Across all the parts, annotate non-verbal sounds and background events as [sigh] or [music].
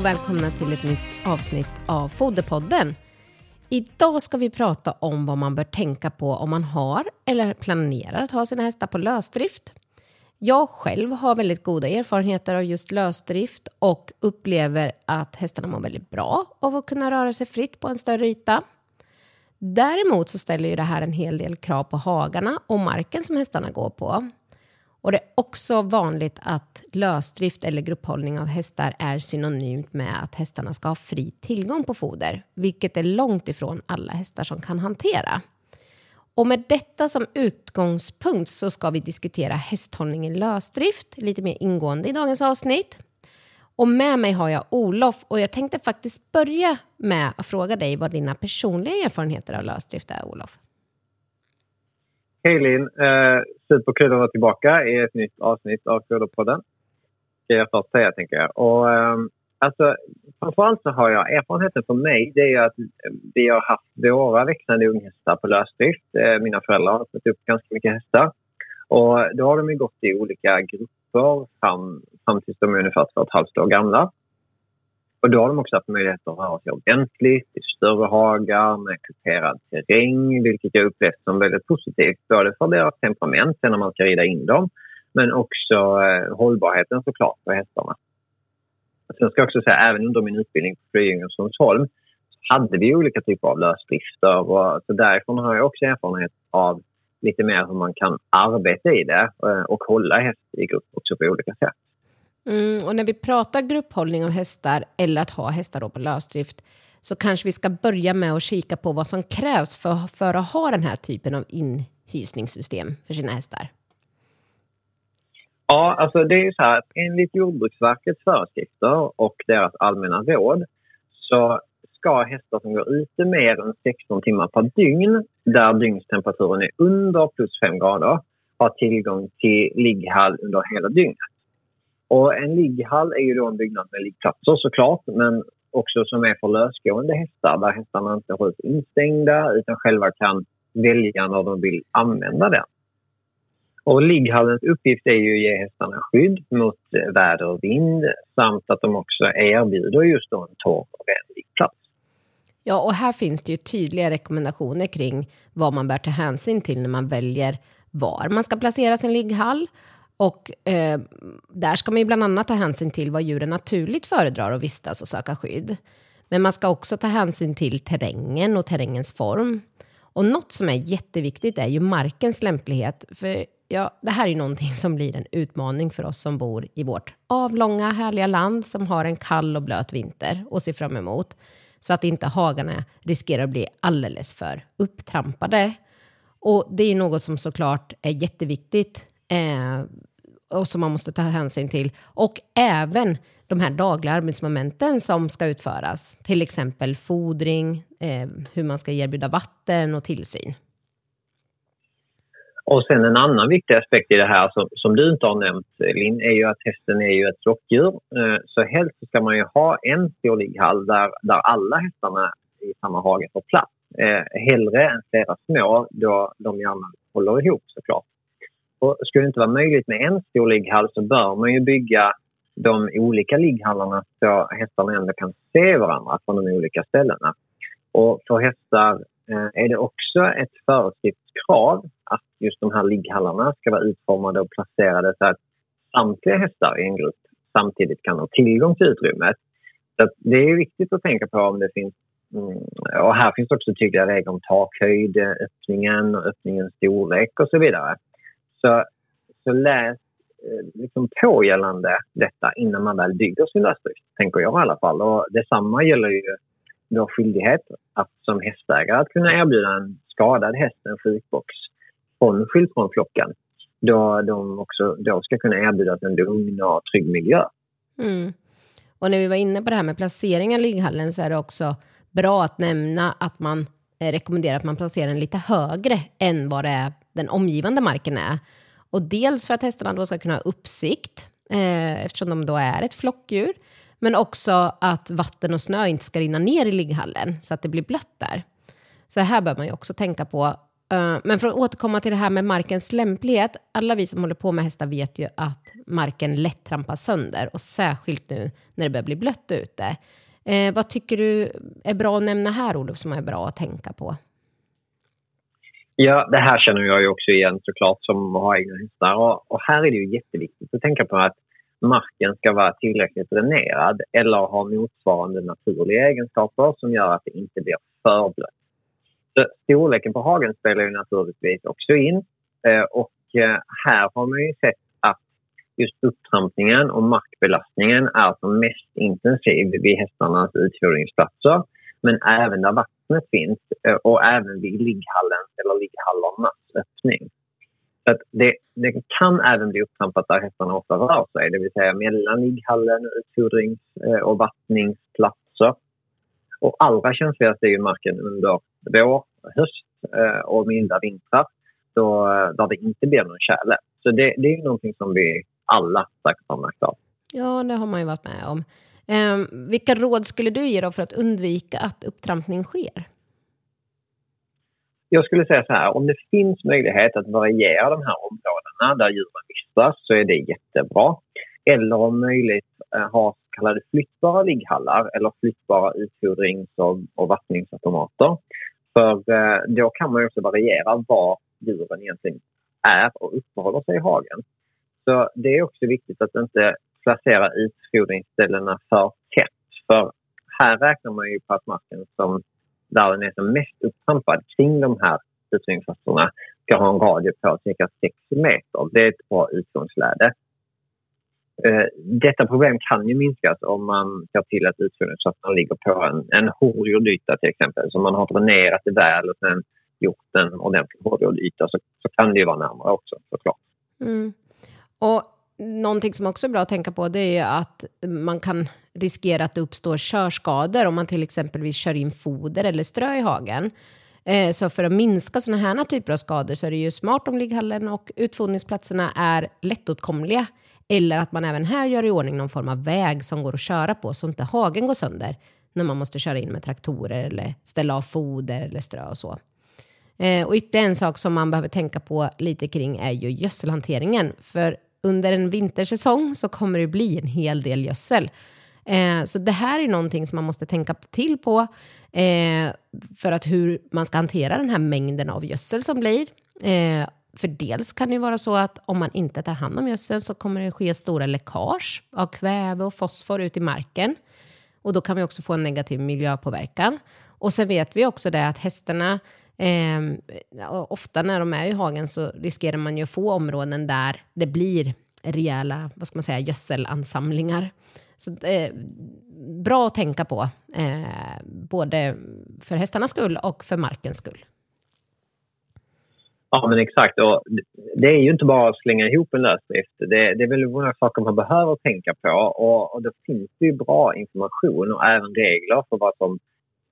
och välkomna till ett nytt avsnitt av Foderpodden. Idag ska vi prata om vad man bör tänka på om man har eller planerar att ha sina hästar på lösdrift. Jag själv har väldigt goda erfarenheter av just lösdrift och upplever att hästarna mår väldigt bra av att kunna röra sig fritt på en större yta. Däremot så ställer ju det här en hel del krav på hagarna och marken som hästarna går på. Och det är också vanligt att lösdrift eller grupphållning av hästar är synonymt med att hästarna ska ha fri tillgång på foder, vilket är långt ifrån alla hästar som kan hantera. Och med detta som utgångspunkt så ska vi diskutera hästhållning i lösdrift lite mer ingående i dagens avsnitt. Och med mig har jag Olof och jag tänkte faktiskt börja med att fråga dig vad dina personliga erfarenheter av lösdrift är, Olof. Hej Linn! Eh, superkul att vara tillbaka i ett nytt avsnitt av Foderpodden. Ska jag först säga, tänker jag. Och, eh, alltså, framförallt så har jag erfarenheten för mig det är att vi har haft våra växande unghästar på lösdrift. Eh, mina föräldrar har fått upp ganska mycket hästar. Och då har de ju gått i olika grupper fram, fram tills de är ungefär två och ett halvt år gamla. Och då har de också haft möjlighet att röra sig ordentligt i större hagar med kuperad terräng, vilket jag upplevt som väldigt positivt. Både för deras temperament när man ska rida in dem, men också eh, hållbarheten såklart för hästarna. Sen ska jag också säga, även under min utbildning på Flyinge hade vi olika typer av lösdrifter och så därifrån har jag också erfarenhet av lite mer hur man kan arbeta i det eh, och hålla häst i grupp också på olika sätt. Mm, och när vi pratar grupphållning av hästar eller att ha hästar då på lösdrift så kanske vi ska börja med att kika på vad som krävs för, för att ha den här typen av inhysningssystem för sina hästar. Ja, alltså det är ju så här att enligt Jordbruksverkets föreskrifter och deras allmänna råd så ska hästar som går ute mer än 16 timmar per dygn där dygnstemperaturen är under plus 5 grader ha tillgång till ligghall under hela dygnet. Och en ligghall är ju då en byggnad med liggplatser såklart men också som är för lösgående hästar där hästarna inte hålls instängda utan själva kan välja när de vill använda den. Och ligghallens uppgift är ju att ge hästarna skydd mot eh, väder och vind samt att de också erbjuder just då en torr och vänlig plats. Ja, och här finns det ju tydliga rekommendationer kring vad man bör ta hänsyn till när man väljer var man ska placera sin ligghall och eh, där ska man ju bland annat ta hänsyn till vad djuren naturligt föredrar att vistas och söka skydd. Men man ska också ta hänsyn till terrängen och terrängens form. Och något som är jätteviktigt är ju markens lämplighet. För ja, det här är ju någonting som blir en utmaning för oss som bor i vårt avlånga härliga land som har en kall och blöt vinter och ser fram emot. Så att inte hagarna riskerar att bli alldeles för upptrampade. Och det är ju något som såklart är jätteviktigt. Eh, och som man måste ta hänsyn till. Och även de här dagliga arbetsmomenten som ska utföras. Till exempel fodring, eh, hur man ska erbjuda vatten och tillsyn. Och sen en annan viktig aspekt i det här som, som du inte har nämnt Linn är ju att hästen är ju ett flockdjur. Eh, så helst ska man ju ha en stor ligghall där, där alla hästarna i samma hage får plats. Eh, hellre än flera små då de gärna håller ihop såklart. Och skulle det inte vara möjligt med en stor ligghall så bör man ju bygga de olika ligghallarna så hästarna ändå kan se varandra från de olika ställena. Och för hästar eh, är det också ett föreskriftskrav att just de här ligghallarna ska vara utformade och placerade så att samtliga hästar i en grupp samtidigt kan ha tillgång till utrymmet. Så det är viktigt att tänka på om det finns mm, och här finns också tydliga regler om takhöjd, eh, öppningen och öppningens storlek och så vidare. Så, så läs eh, liksom på gällande detta innan man väl bygger sin lösdrift, tänker jag i alla fall. Och detsamma gäller ju vår skyldighet att som hästägare att kunna erbjuda en skadad häst en sjukbox från, skilt från flocken då de också då ska kunna erbjudas en lugn och trygg miljö. Mm. Och när vi var inne på det här med placering av ligghallen så är det också bra att nämna att man rekommendera rekommenderar att man placerar den lite högre än vad det är, den omgivande marken är. Och dels för att hästarna då ska kunna ha uppsikt, eh, eftersom de då är ett flockdjur, men också att vatten och snö inte ska rinna ner i ligghallen så att det blir blött där. Så det här bör man ju också tänka på. Eh, Men för att återkomma till det här med markens lämplighet. Alla vi som håller på med hästar vet ju att marken lätt trampas sönder och särskilt nu när det börjar bli blött ute. Eh, vad tycker du är bra att nämna här, Olof, som är bra att tänka på? Ja, det här känner jag ju också igen såklart som har egna hästar. Och, och här är det ju jätteviktigt att tänka på att marken ska vara tillräckligt dränerad eller ha motsvarande naturliga egenskaper som gör att det inte blir för blött. Så storleken på hagen spelar ju naturligtvis också in. Eh, och eh, här har man ju sett just upptrampningen och markbelastningen är som mest intensiv vid hästarnas utfodringsplatser men även där vattnet finns eh, och även vid ligghallens eller ligghallarnas öppning. Så att det, det kan även bli upptrampat där hästarna ofta rör sig, det vill säga mellan ligghallen, utfodrings eh, och vattningsplatser. Och allra känsligast är ju marken under vår, höst eh, och milda vintrar då, där det inte blir någon tjäle. Så det, det är någonting som vi alla märkt av. Ja, det har man ju varit med om. Eh, vilka råd skulle du ge då för att undvika att upptrampning sker? Jag skulle säga så här, om det finns möjlighet att variera de här områdena där djuren vistas så är det jättebra. Eller om möjligt eh, ha så kallade flyttbara ligghallar eller flyttbara utfodrings och, och vattningsautomater. För eh, då kan man ju också variera var djuren egentligen är och uppehåller sig i hagen. Så det är också viktigt att inte placera utfodringsställena för tätt. För här räknar man ju på att marken som där den är som mest upptrampad kring de här utfodringsplatserna ska ha en radie på cirka 6 meter. Det är ett bra utgångsläge. Eh, detta problem kan ju minskas om man ser till att utfodringsplatserna ligger på en, en hårdgjord yta till exempel. Så man har dränerat det väl och sen gjort en ordentlig hårdgjord yta så, så kan det ju vara närmare också såklart. Mm. Och någonting som också är bra att tänka på det är ju att man kan riskera att det uppstår körskador om man till exempelvis kör in foder eller strö i hagen. Eh, så för att minska sådana här typer av skador så är det ju smart om ligghallen och utfodringsplatserna är lättåtkomliga. Eller att man även här gör i ordning någon form av väg som går att köra på så inte hagen går sönder när man måste köra in med traktorer eller ställa av foder eller strö och så. Eh, och ytterligare en sak som man behöver tänka på lite kring är ju gödselhanteringen. För under en vintersäsong så kommer det bli en hel del gödsel. Eh, så det här är någonting som man måste tänka till på eh, för att hur man ska hantera den här mängden av gödsel som blir. Eh, för dels kan det ju vara så att om man inte tar hand om gödseln så kommer det ske stora läckage av kväve och fosfor ut i marken. Och då kan vi också få en negativ miljöpåverkan. Och sen vet vi också det att hästarna Ehm, ofta när de är i hagen så riskerar man ju att få områden där det blir rejäla vad ska man säga, gödselansamlingar. Så eh, bra att tänka på, eh, både för hästarnas skull och för markens skull. Ja, men exakt. Och det är ju inte bara att slänga ihop en lösdrift. Det, det är väldigt många saker man behöver tänka på. Och, och det finns ju bra information och även regler för vad som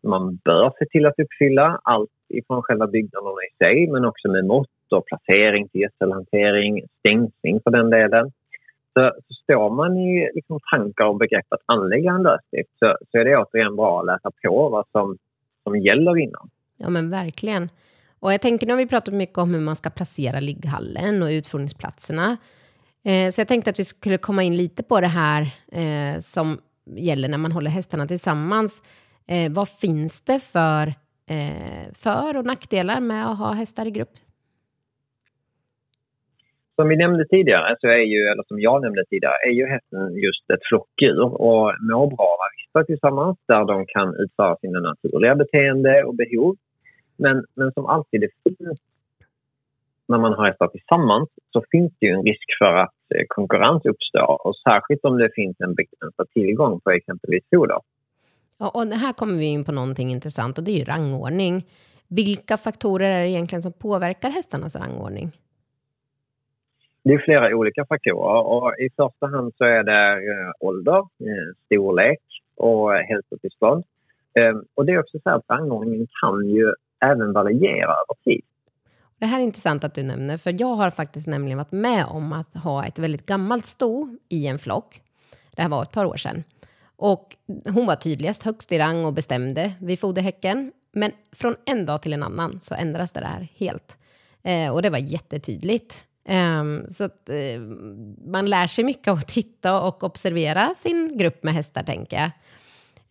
man bör se till att uppfylla. Allt ifrån själva byggnaderna i sig men också med mått och placering till gödselhantering, stängsling för den delen. Så, så står man i liksom, tankar och begrepp att anlägga en lösdrift så, så är det återigen bra att läsa på vad som, som gäller innan. Ja, men verkligen. Och jag tänker, nu har vi pratat mycket om hur man ska placera ligghallen och utfodringsplatserna. Eh, så jag tänkte att vi skulle komma in lite på det här eh, som gäller när man håller hästarna tillsammans. Eh, vad finns det för eh, för och nackdelar med att ha hästar i grupp? Som vi nämnde tidigare, så är ju, eller som jag nämnde tidigare, är ju hästen just ett flockdjur och mår bra av att vistas tillsammans där de kan utföra sina naturliga beteende och behov. Men, men som alltid det finns när man har hästar tillsammans så finns det ju en risk för att eh, konkurrens uppstår och särskilt om det finns en begränsad tillgång på exempelvis foder. Ja, och här kommer vi in på någonting intressant och det är ju rangordning. Vilka faktorer är det egentligen som påverkar hästarnas rangordning? Det är flera olika faktorer och i första hand så är det eh, ålder, eh, storlek och hälsotillstånd. Eh, och det är också så att rangordningen kan ju även variera över tid. Det här är intressant att du nämner, för jag har faktiskt nämligen varit med om att ha ett väldigt gammalt sto i en flock. Det här var ett par år sedan. Och hon var tydligast, högst i rang och bestämde vid foderhäcken. Men från en dag till en annan så ändras det här helt. Eh, och det var jättetydligt. Eh, så att, eh, man lär sig mycket av att titta och observera sin grupp med hästar, tänker jag.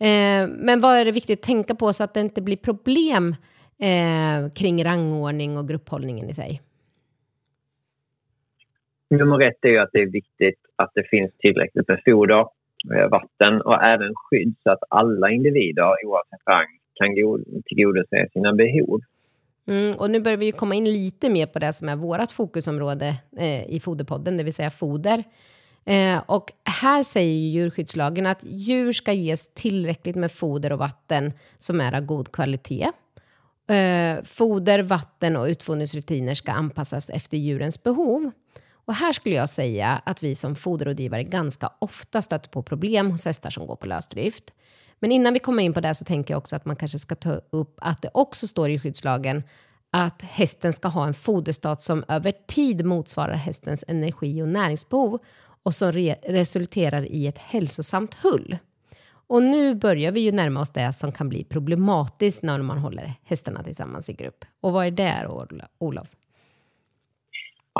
Eh, men vad är det viktigt att tänka på så att det inte blir problem eh, kring rangordning och grupphållningen i sig? Nummer ett är att det är viktigt att det finns tillräckligt med foder, Eh, vatten och även skydd så att alla individer oavsett rang kan tillgodose sina behov. Mm, och nu börjar vi komma in lite mer på det som är vårt fokusområde eh, i Foderpodden, det vill säga foder. Eh, och här säger djurskyddslagen att djur ska ges tillräckligt med foder och vatten som är av god kvalitet. Eh, foder, vatten och utfodringsrutiner ska anpassas efter djurens behov. Och här skulle jag säga att vi som foderrådgivare ganska ofta stöter på problem hos hästar som går på lösdrift. Men innan vi kommer in på det så tänker jag också att man kanske ska ta upp att det också står i skyddslagen att hästen ska ha en foderstat som över tid motsvarar hästens energi och näringsbehov och som re resulterar i ett hälsosamt hull. Och nu börjar vi ju närma oss det som kan bli problematiskt när man håller hästarna tillsammans i grupp. Och vad är det då, Olof?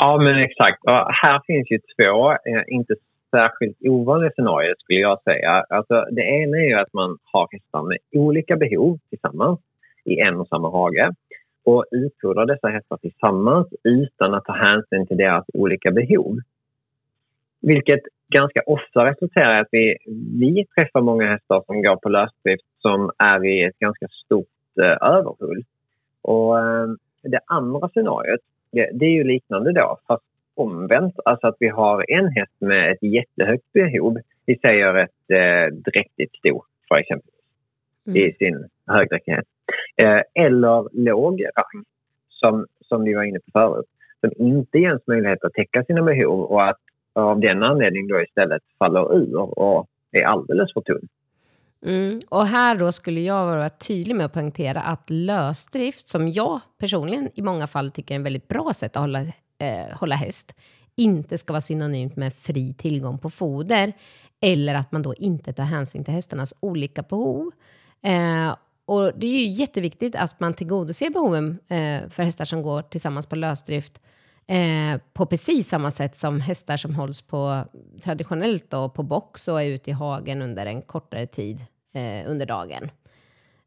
Ja, men exakt. Och här finns ju två, eh, inte särskilt ovanliga scenarier skulle jag säga. Alltså, det ena är ju att man har hästar med olika behov tillsammans i en och samma hage och utfodrar dessa hästar tillsammans utan att ta hänsyn till deras olika behov. Vilket ganska ofta resulterar i att vi, vi träffar många hästar som går på lösdrift som är i ett ganska stort eh, överhull. Och, eh, det andra scenariot det, är ju liknande då, fast omvänt. Alltså att vi har en häst med ett jättehögt behov. Vi säger ett eh, dräktigt sto, för exempel, mm. i sin högdräktighet. Eh, eller låg rang, som, som vi var inne på förut, som inte ges möjlighet att täcka sina behov och att av den anledningen då istället faller ur och är alldeles för tunn. Mm. Och här då skulle jag vara tydlig med att poängtera att lösdrift, som jag personligen i många fall tycker är en väldigt bra sätt att hålla, eh, hålla häst, inte ska vara synonymt med fri tillgång på foder eller att man då inte tar hänsyn till hästarnas olika behov. Eh, och det är ju jätteviktigt att man tillgodoser behoven eh, för hästar som går tillsammans på lösdrift eh, på precis samma sätt som hästar som hålls på traditionellt då, på box och är ute i hagen under en kortare tid eh, under dagen.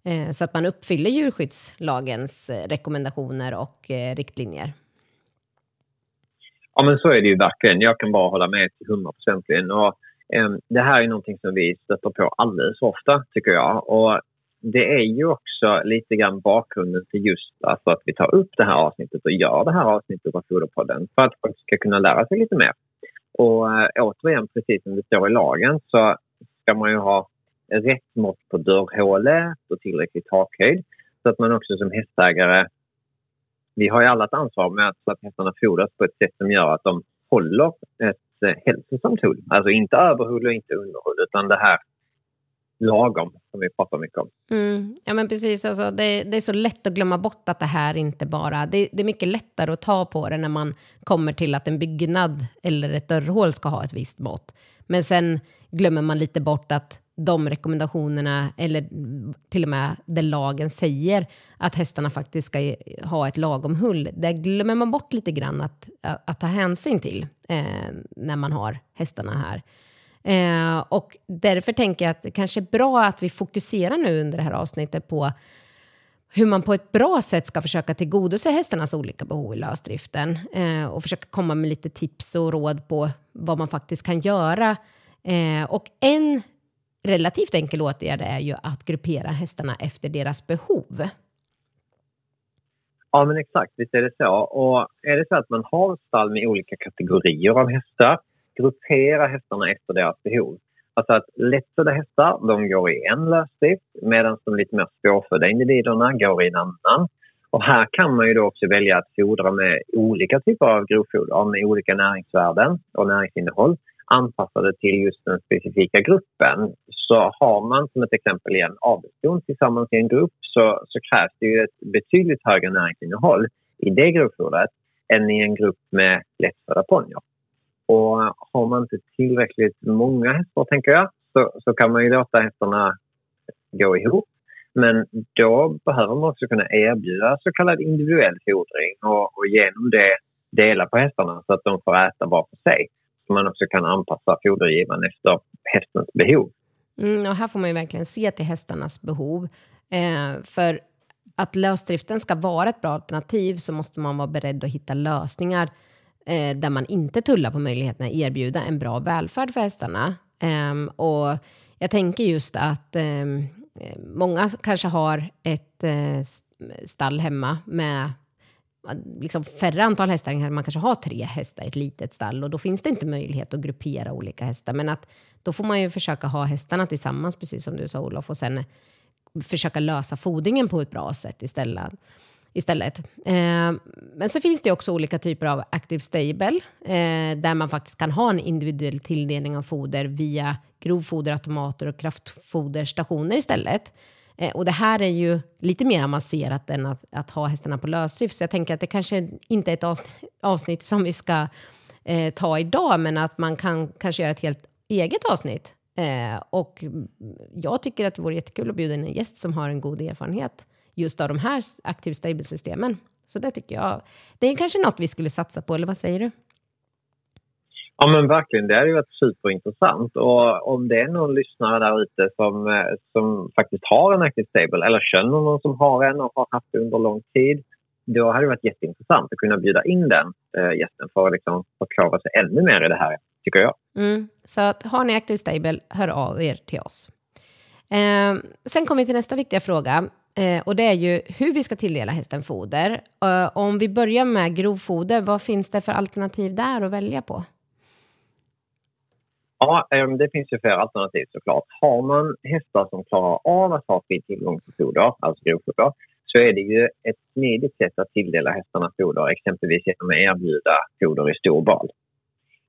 Eh, så att man uppfyller djurskyddslagens eh, rekommendationer och eh, riktlinjer. Ja, men så är det ju verkligen. Jag kan bara hålla med till hundra procent. Eh, det här är någonting som vi stöter på alldeles för ofta, tycker jag. Och det är ju också lite grann bakgrunden till just alltså att vi tar upp det här avsnittet och gör det här avsnittet av Foderpodden för att folk ska kunna lära sig lite mer. Och äh, återigen, precis som det står i lagen så ska man ju ha rätt mått på dörrhålet och tillräcklig takhöjd så att man också som hästägare... Vi har ju alla ett ansvar med att, att hästarna fodras på ett sätt som gör att de håller ett eh, hälsosamt hull. Alltså inte överhull och inte underhull utan det här lagom som vi pratar mycket om. Mm. Ja men precis, alltså, det, det, är så lätt att glömma bort att det här inte bara... Det, det, är mycket lättare att ta på det när man kommer till att en byggnad eller ett dörrhål ska ha ett visst mått. Men sen glömmer man lite bort att de rekommendationerna, eller till och med det lagen säger att hästarna faktiskt ska ha ett lagom hull, det glömmer man bort lite grann att, att, att ta hänsyn till eh, när man har hästarna här. Eh, och därför tänker jag att det kanske är bra att vi fokuserar nu under det här avsnittet på hur man på ett bra sätt ska försöka tillgodose hästarnas olika behov i lösdriften eh, och försöka komma med lite tips och råd på vad man faktiskt kan göra. Eh, och en relativt enkel åtgärd är ju att gruppera hästarna efter deras behov. Ja, men exakt. Visst är det så. Och är det så att man har ett stall med olika kategorier av hästar gruppera hästarna efter deras behov. Alltså att lättfödda hästar de går i en lösdrift medan de lite mer svårfödda individerna går i en annan. Och här kan man ju då också välja att fodra med olika typer av grovfoder med olika näringsvärden och näringsinnehåll. anpassade till just den specifika gruppen. Så har man som ett exempel igen avelston tillsammans i en grupp så, så krävs det ju ett betydligt högre näringsinnehåll i det grovfodret än i en grupp med lättfödda ponnyer. Och har man inte tillräckligt många hästar, tänker jag, så, så kan man ju låta hästarna gå ihop. Men då behöver man också kunna erbjuda så kallad individuell fodring och, och genom det dela på hästarna så att de får äta var för sig. Så man också kan anpassa fodergivaren efter hästens behov. Mm, och här får man ju verkligen se till hästarnas behov. Eh, för att lösdriften ska vara ett bra alternativ så måste man vara beredd att hitta lösningar eh, där man inte tullar på möjligheterna att erbjuda en bra välfärd för hästarna. Eh, och jag tänker just att ehm, eh, många kanske har ett eh, stall hemma med liksom färre antal hästar, man kanske har tre hästar i ett litet stall och då finns det inte möjlighet att gruppera olika hästar. Men att då får man ju försöka ha hästarna tillsammans, precis som du sa Olof, och sen försöka lösa fodringen på ett bra sätt istället istället. Eh, men så finns det också olika typer av active stable eh, där man faktiskt kan ha en individuell tilldelning av foder via grovfoderautomater och kraftfoderstationer istället. Eh, och det här är ju lite mer avancerat än att, att, ha hästarna på lösdrift, så jag tänker att det kanske inte är ett avsnitt som vi ska eh, ta idag, men att man kan kanske göra ett helt eget avsnitt. Eh, och jag tycker att det vore jättekul att bjuda in en gäst som har en god erfarenhet just av de här Active Stable-systemen. Så det tycker jag, det är kanske något vi skulle satsa på, eller vad säger du? Ja men verkligen, det hade ju varit superintressant. Och om det är någon lyssnare där ute som, eh, som faktiskt har en Active Stable eller känner någon som har en och har haft det under lång tid, då hade det varit jätteintressant att kunna bjuda in den äh, gästen för att liksom förklara sig ännu mer i det här, tycker jag. Mm. Så att, har ni Active Stable, hör av er till oss. Eh, sen kommer vi till nästa viktiga fråga. Eh, och det är ju hur vi ska tilldela hästen foder. Eh, om vi börjar med grovfoder, vad finns det för alternativ där att välja på? Ja, eh, det finns ju flera alternativ såklart. Har man hästar som klarar av att ha fri tillgång till foder, alltså grovfoder, så är det ju ett smidigt sätt att tilldela hästarna foder, exempelvis genom att erbjuda foder i stor bal.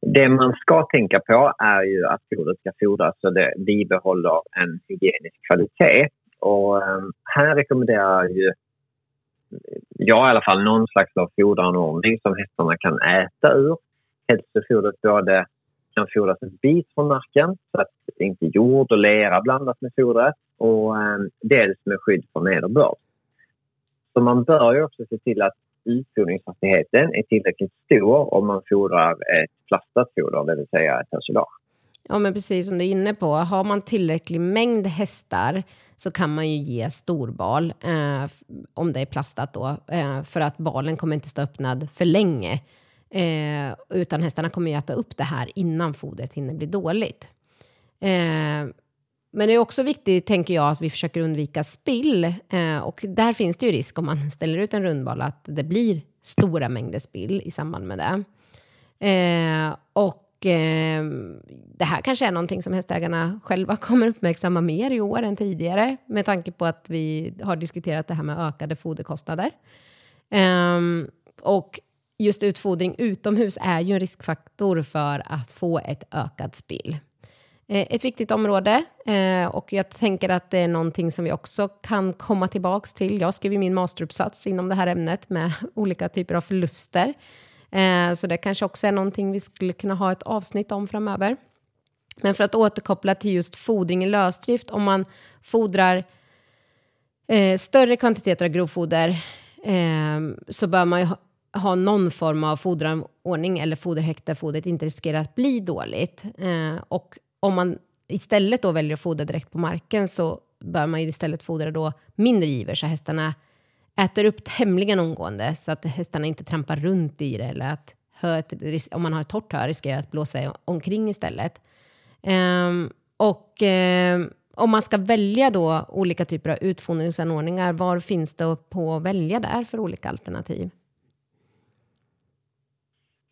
Det man ska tänka på är ju att fodret ska fodras så det bibehåller en hygienisk kvalitet. Och ehm, här rekommenderar ju jag i alla fall någon slags foderanordning som hästarna kan äta ur. Helst är fodret både kan fodras en bit från marken så att inte jord och lera blandas med fodret och eh, dels med skydd från nederbörd. Så man bör ju också se till att utfodringshastigheten är tillräckligt stor om man fodrar ett plastat foder, det vill säga ett ensilage. Ja, men precis som du är inne på, har man tillräcklig mängd hästar så kan man ju ge storbal, eh, om det är plastat då, eh, för att balen kommer inte stå öppnad för länge. Eh, utan hästarna kommer ju äta upp det här innan fodret hinner bli dåligt. Eh, men det är också viktigt, tänker jag, att vi försöker undvika spill. Eh, och där finns det ju risk om man [laughs] ställer ut en rundbal att det blir stora mängder spill i samband med det. Eh, och eh, det här kanske är någonting som hästägarna själva [laughs] kommer uppmärksamma mer i år än tidigare med tanke på att vi har diskuterat det här med ökade foderkostnader. Eh, och just utfodring utomhus är ju en riskfaktor för att få ett ökat spill. Eh, ett viktigt område eh, och jag tänker att det är någonting som vi också kan komma tillbaks till. Jag skrev min masteruppsats inom det här ämnet med [laughs] olika typer av förluster. Eh, så det kanske också är någonting vi skulle kunna ha ett avsnitt om framöver. Men för att återkoppla till just fodring i lösdrift, om man fodrar eh, större kvantiteter av grovfoder ehm, så bör man ju ha någon form av foderanordning eller foderhäkt där fodret inte riskerar att bli dåligt. Eh, och om man istället då väljer att fodra direkt på marken så bör man ju istället fodra då mindre givor så hästarna äter upp tämligen omgående så att hästarna inte trampar runt i det eller att höet, om man har ett torrt hö riskerar att blåsa omkring istället. Um, och um, om man ska välja då olika typer av utfodringsanordningar, var finns det på att välja där för olika alternativ?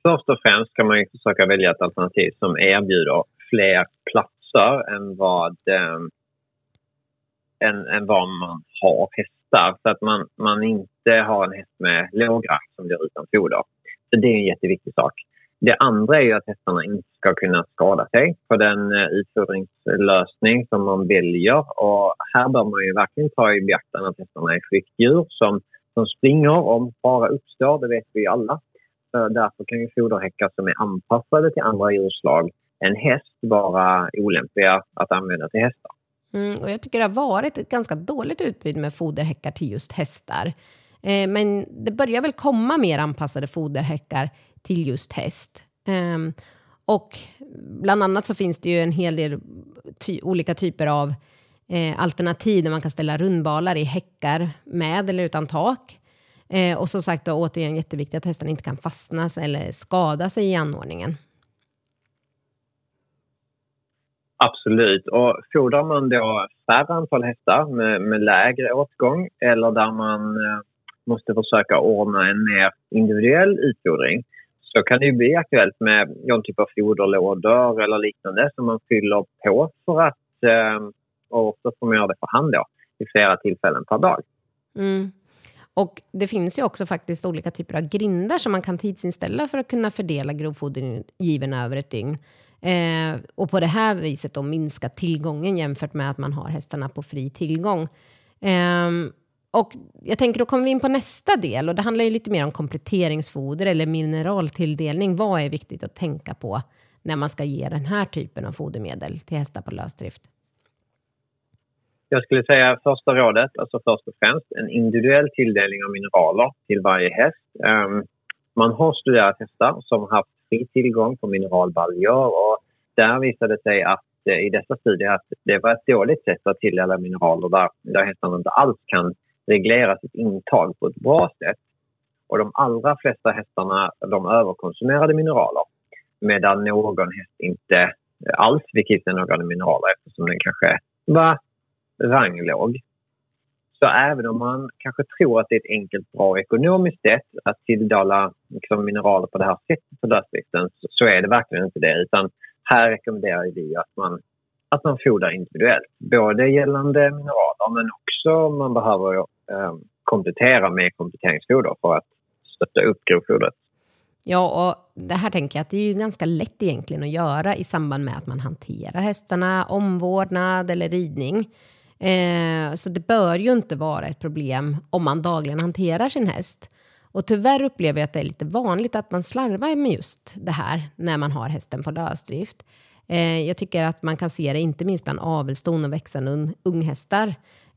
Först och främst kan man ju försöka välja ett alternativ som erbjuder fler platser än vad, eh, än, än vad man har hästar. Så att man, man inte har en häst med lågrack som blir utan foder. Så det är en jätteviktig sak. Det andra är ju att hästarna inte ska kunna skada sig på den eh, utfodringslösning som man väljer. Och här bör man ju verkligen ta i beaktande att hästarna är flyktdjur som, som springer om fara uppstår, det vet vi alla. Så därför kan ju foderhäckar som är anpassade till andra djurslag än häst vara olämpliga att använda till hästar. Mm, och jag tycker det har varit ett ganska dåligt utbud med foderhäckar till just hästar. Eh, men det börjar väl komma mer anpassade foderhäckar till just häst. Eh, och bland annat så finns det ju en hel del ty olika typer av eh, alternativ där man kan ställa rundbalar i häckar med eller utan tak. Eh, och som sagt, då, återigen jätteviktigt att hästen inte kan fastna eller skada sig i anordningen. Absolut. Och fodrar man då färre antal hästar med, med lägre åtgång eller där man eh, måste försöka ordna en mer individuell utfodring så kan det ju bli aktuellt med någon typ av foderlådor eller liknande som man fyller på för att... Eh, och så får man göra det för hand då, vid flera tillfällen per dag. Mm. Och det finns ju också faktiskt olika typer av grindar som man kan tidsinställa för att kunna fördela grovfodergivorna över ett dygn. Eh, och på det här viset då minska tillgången jämfört med att man har hästarna på fri tillgång. Eh, och jag tänker då kommer vi in på nästa del och det handlar ju lite mer om kompletteringsfoder eller mineraltilldelning. Vad är viktigt att tänka på när man ska ge den här typen av fodermedel till hästar på lösdrift? Jag skulle säga första rådet, alltså först och främst en individuell tilldelning av mineraler till varje häst. Um, man har studerat hästar som haft fri tillgång på mineralbaljor och där visade det sig att eh, i dessa studier att det var ett dåligt sätt att tilldela mineraler där, där hästarna inte alls kan reglera sitt intag på ett bra sätt. Och de allra flesta hästarna de överkonsumerade mineraler medan någon häst inte alls fick i sig några mineraler eftersom den kanske var ranglåg. Så även om man kanske tror att det är ett enkelt, bra ekonomiskt sätt att tilldela liksom, mineraler på det här sättet på dödsvikten så är det verkligen inte det. Utan här rekommenderar vi att man, att man fodrar individuellt. Både gällande mineraler men också om man behöver eh, komplettera med kompletteringsfoder för att stötta upp grovfodret. Ja, och det här tänker jag att det är ju ganska lätt egentligen att göra i samband med att man hanterar hästarna, omvårdnad eller ridning. Eh, så det bör ju inte vara ett problem om man dagligen hanterar sin häst. Och tyvärr upplever jag att det är lite vanligt att man slarvar med just det här när man har hästen på lösdrift. Eh, jag tycker att man kan se det inte minst bland avelston och växande unghästar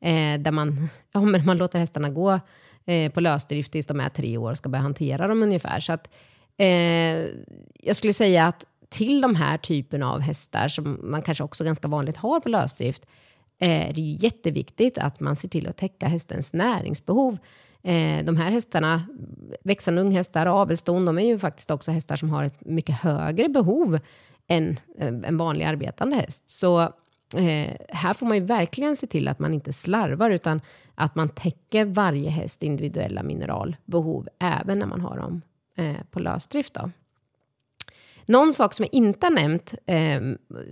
eh, där man, [laughs] ja, men man låter hästarna gå eh, på lösdrift tills de är tre år och ska börja hantera dem ungefär. Så att, eh, jag skulle säga att till de här typerna av hästar som man kanske också ganska vanligt har på lösdrift eh, är det ju jätteviktigt att man ser till att täcka hästens näringsbehov. Eh, de här hästarna, växande unghästar och avelston, de är ju faktiskt också hästar som har ett mycket högre behov än eh, en vanlig arbetande häst. Så eh, här får man ju verkligen se till att man inte slarvar utan att man täcker varje häst individuella mineralbehov även när man har dem eh, på lösdrift. Då. Någon sak som jag inte har nämnt, eh,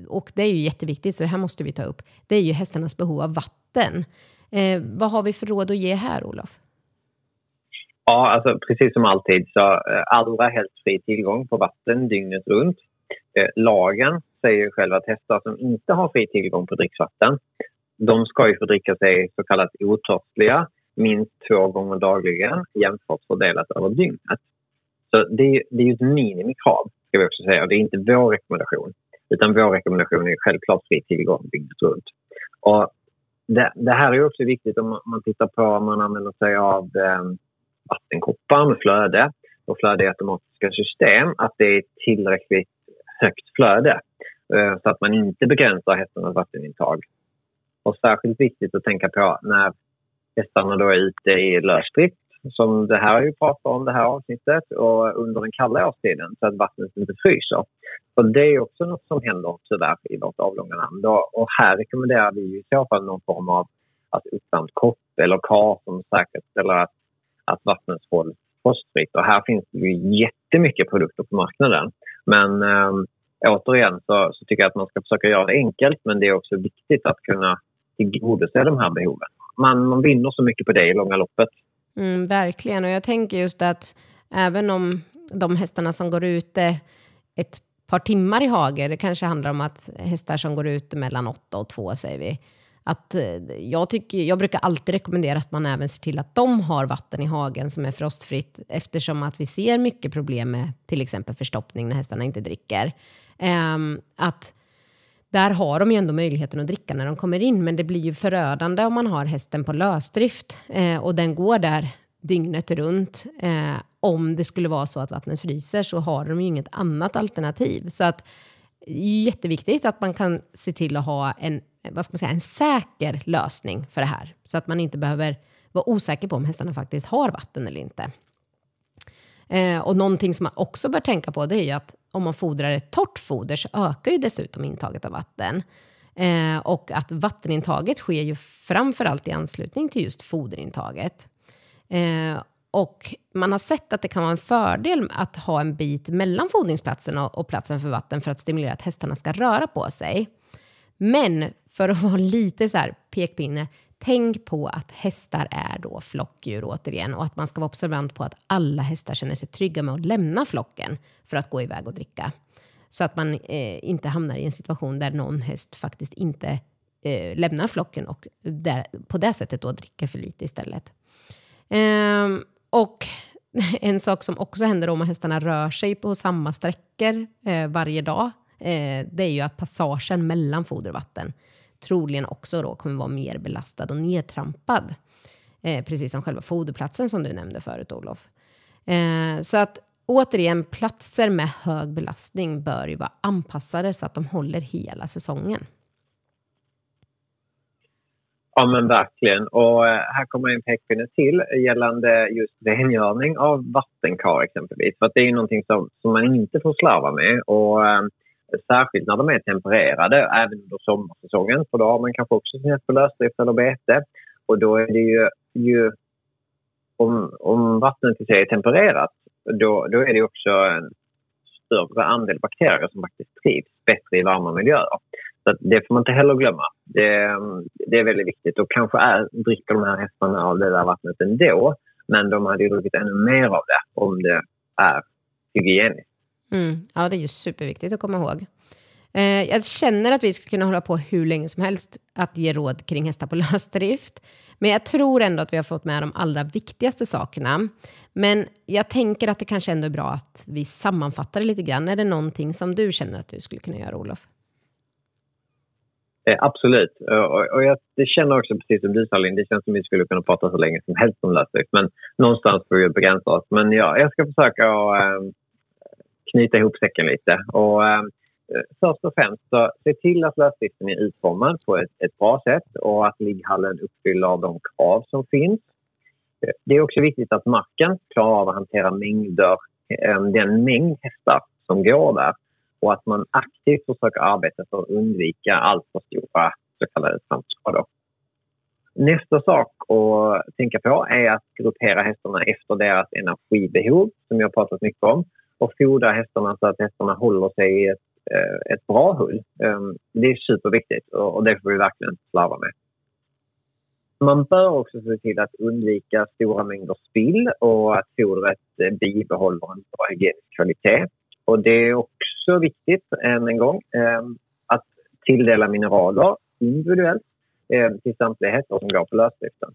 och det är ju jätteviktigt, så det här måste vi ta upp, det är ju hästarnas behov av vatten. Eh, vad har vi för råd att ge här, Olof? Ja, alltså precis som alltid så eh, allra helst fri tillgång på vatten dygnet runt. Eh, lagen säger själva att hästar som inte har fri tillgång på dricksvatten, de ska ju få dricka sig så kallat otörstliga minst två gånger dagligen jämfört fördelat över dygnet. Så det, det är ju ett minimikrav ska vi också säga. Det är inte vår rekommendation. Utan vår rekommendation är självklart fri tillgång dygnet runt. Och det, det, här är också viktigt om man tittar på om man använder sig av eh, vattenkoppar med flöde och flöde i automatiska system, att det är tillräckligt högt flöde eh, så att man inte begränsar hästarnas vattenintag. Och särskilt viktigt att tänka på när hästarna då är ute i lösdrift som det här har ju pratat om det här avsnittet och under den kalla årstiden så att vattnet inte fryser. Så det är också något som händer tyvärr i vårt avlånga land. Och här rekommenderar vi i så fall någon form av att uppvärmt kopp eller kar som säkerställer att, att vattnet hålls frostfritt. Och här finns det ju jättemycket produkter på marknaden. Men eh, återigen så, så tycker jag att man ska försöka göra det enkelt men det är också viktigt att kunna tillgodose de här behoven. Man, man vinner så mycket på det i långa loppet. Mm, verkligen, och jag tänker just att även om de hästarna som går ute ett par timmar i hage, det kanske handlar om att hästar som går ute mellan åtta och två säger vi, att eh, jag, tycker, jag brukar alltid rekommendera att man även ser till att de har vatten i hagen som är frostfritt eftersom att vi ser mycket problem med till exempel förstoppning när hästarna inte dricker. Um, att där har de ju ändå möjligheten att dricka när de kommer in, men det blir ju förödande om man har hästen på lösdrift eh, och den går där dygnet runt. Eh, om det skulle vara så att vattnet fryser så har de ju inget annat alternativ. Så att det är jätteviktigt att man kan se till att ha en, Eh, vad ska man säga, en säker lösning för det här. Så att man inte behöver vara osäker på om hästarna faktiskt har vatten eller inte. Eh, och någonting som man också bör tänka på det är ju att om man fodrar ett torrt foder så ökar ju dessutom intaget av vatten. Eh, och att vattenintaget sker ju framförallt i anslutning till just foderintaget. Eh, och man har sett att det kan vara en fördel att ha en bit mellan fodringsplatsen och, och platsen för vatten för att stimulera att hästarna ska röra på sig. Men för att [laughs] vara lite så här pekpinne, tänk på att hästar är då flockdjur återigen och att man ska vara observant på att alla hästar känner sig trygga med att lämna flocken för att gå iväg och dricka. Så att man eh, inte hamnar i en situation där någon häst faktiskt inte eh, lämnar flocken och där, på det sättet då dricker för lite istället. Ehm, och [laughs] en sak som också händer om hästarna rör sig på samma sträckor eh, varje dag, eh, det är ju att passagen mellan foder och vatten troligen också då kommer vara mer belastad och nedtrampad. Eh, precis som själva foderplatsen som du nämnde förut, Olof. Eh, så att återigen, platser med hög belastning bör ju vara anpassade så att de håller hela säsongen. Ja men verkligen. Och eh, här kommer en pekpinne till gällande just rengöring av vattenkar exempelvis. För det är ju någonting som, som man inte får slarva med. Och, eh, särskilt när de är tempererade, även under sommarsäsongen. För då har man kanske också sin häst på lösdrift eller bete. Och då är det ju, ju om, om vattnet i sig är tempererat, då, då är det också en större andel bakterier som faktiskt trivs bättre i varma miljöer. Så det får man inte heller glömma. Det, det är väldigt viktigt. Och kanske är, dricker de här hästarna av det där vattnet ändå. Men de hade ju druckit ännu mer av det om det är hygieniskt. Mm. Ja, det är ju superviktigt att komma ihåg. Eh, jag känner att vi skulle kunna hålla på hur länge som helst att ge råd kring hästar på [laughs] lösdrift. Men jag tror ändå att vi har fått med de allra viktigaste sakerna. Men jag tänker att det kanske ändå är bra att vi sammanfattar det lite grann. Är det någonting som du känner att du skulle kunna göra, Olof? Eh, absolut. Och, och jag det känner också precis som du sa det känns som att vi skulle kunna prata så länge som helst om lösdrift. Men någonstans får vi begränsa oss. Men ja, jag ska försöka att knyta ihop säcken lite. Och, eh, först och främst, så se till att lösdriften är utformad på ett, ett bra sätt och att ligghallen uppfyller de krav som finns. Det är också viktigt att marken klarar av att hantera mängder, eh, den mängd hästar som går där och att man aktivt försöker arbeta för att undvika alltför stora så kallade trampskador. Nästa sak att tänka på är att gruppera hästarna efter deras energibehov, som jag pratat mycket om, och fodra hästarna så att hästarna håller sig i ett, eh, ett bra hull. Ehm, det är superviktigt och det får vi verkligen slarva med. Man bör också se till att undvika stora mängder spill och att fodret eh, bibehåller en bra hygienisk kvalitet. Och det är också viktigt, än en gång, ehm, att tilldela mineraler individuellt ehm, till samtliga hästar som går på lösdriften.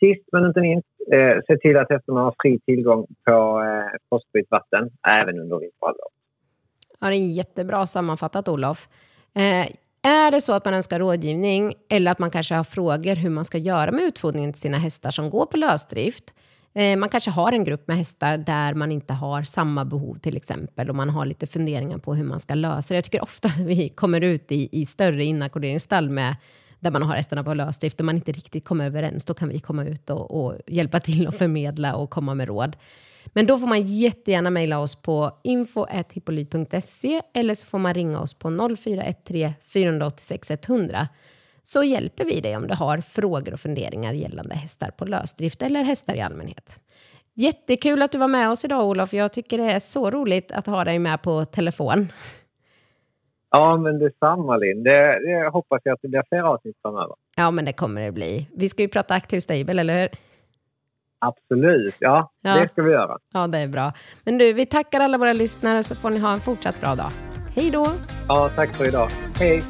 Sist men inte minst, eh, se till att hästarna har fri tillgång på eh, fosfritt vatten även under vinterhalvåret. Ja, det är jättebra sammanfattat, Olof. Eh, är det så att man önskar rådgivning eller att man kanske har frågor hur man ska göra med utfodringen till sina hästar som går på lösdrift, Eh, man kanske har en grupp med hästar där man inte har samma behov till exempel och man har lite funderingar på hur man ska lösa det. Jag tycker ofta att [laughs] vi kommer ut i, i större inackorderingsstall med där man har hästarna på lösdrift och man inte riktigt kommer överens, då kan vi komma ut och, och hjälpa till och förmedla och komma med råd. Men då får man jättegärna mejla oss på info.hippolyt.se eller så får man ringa oss på 0413 486 100 så hjälper vi dig om du har frågor och funderingar gällande hästar på lösdrift eller hästar i allmänhet. Jättekul att du var med oss idag Olof. Jag tycker det är så roligt att ha dig med på telefon. Ja, men detsamma Linn. Det, det hoppas jag att det blir fler avsnitt framöver. Ja, men det kommer det bli. Vi ska ju prata aktiv stable, eller hur? Absolut, ja, Ja. det ska vi göra. Ja, det är bra. Men du, vi tackar alla våra lyssnare så får ni ha en fortsatt bra dag. Hej då! Ja, tack för idag. Hej!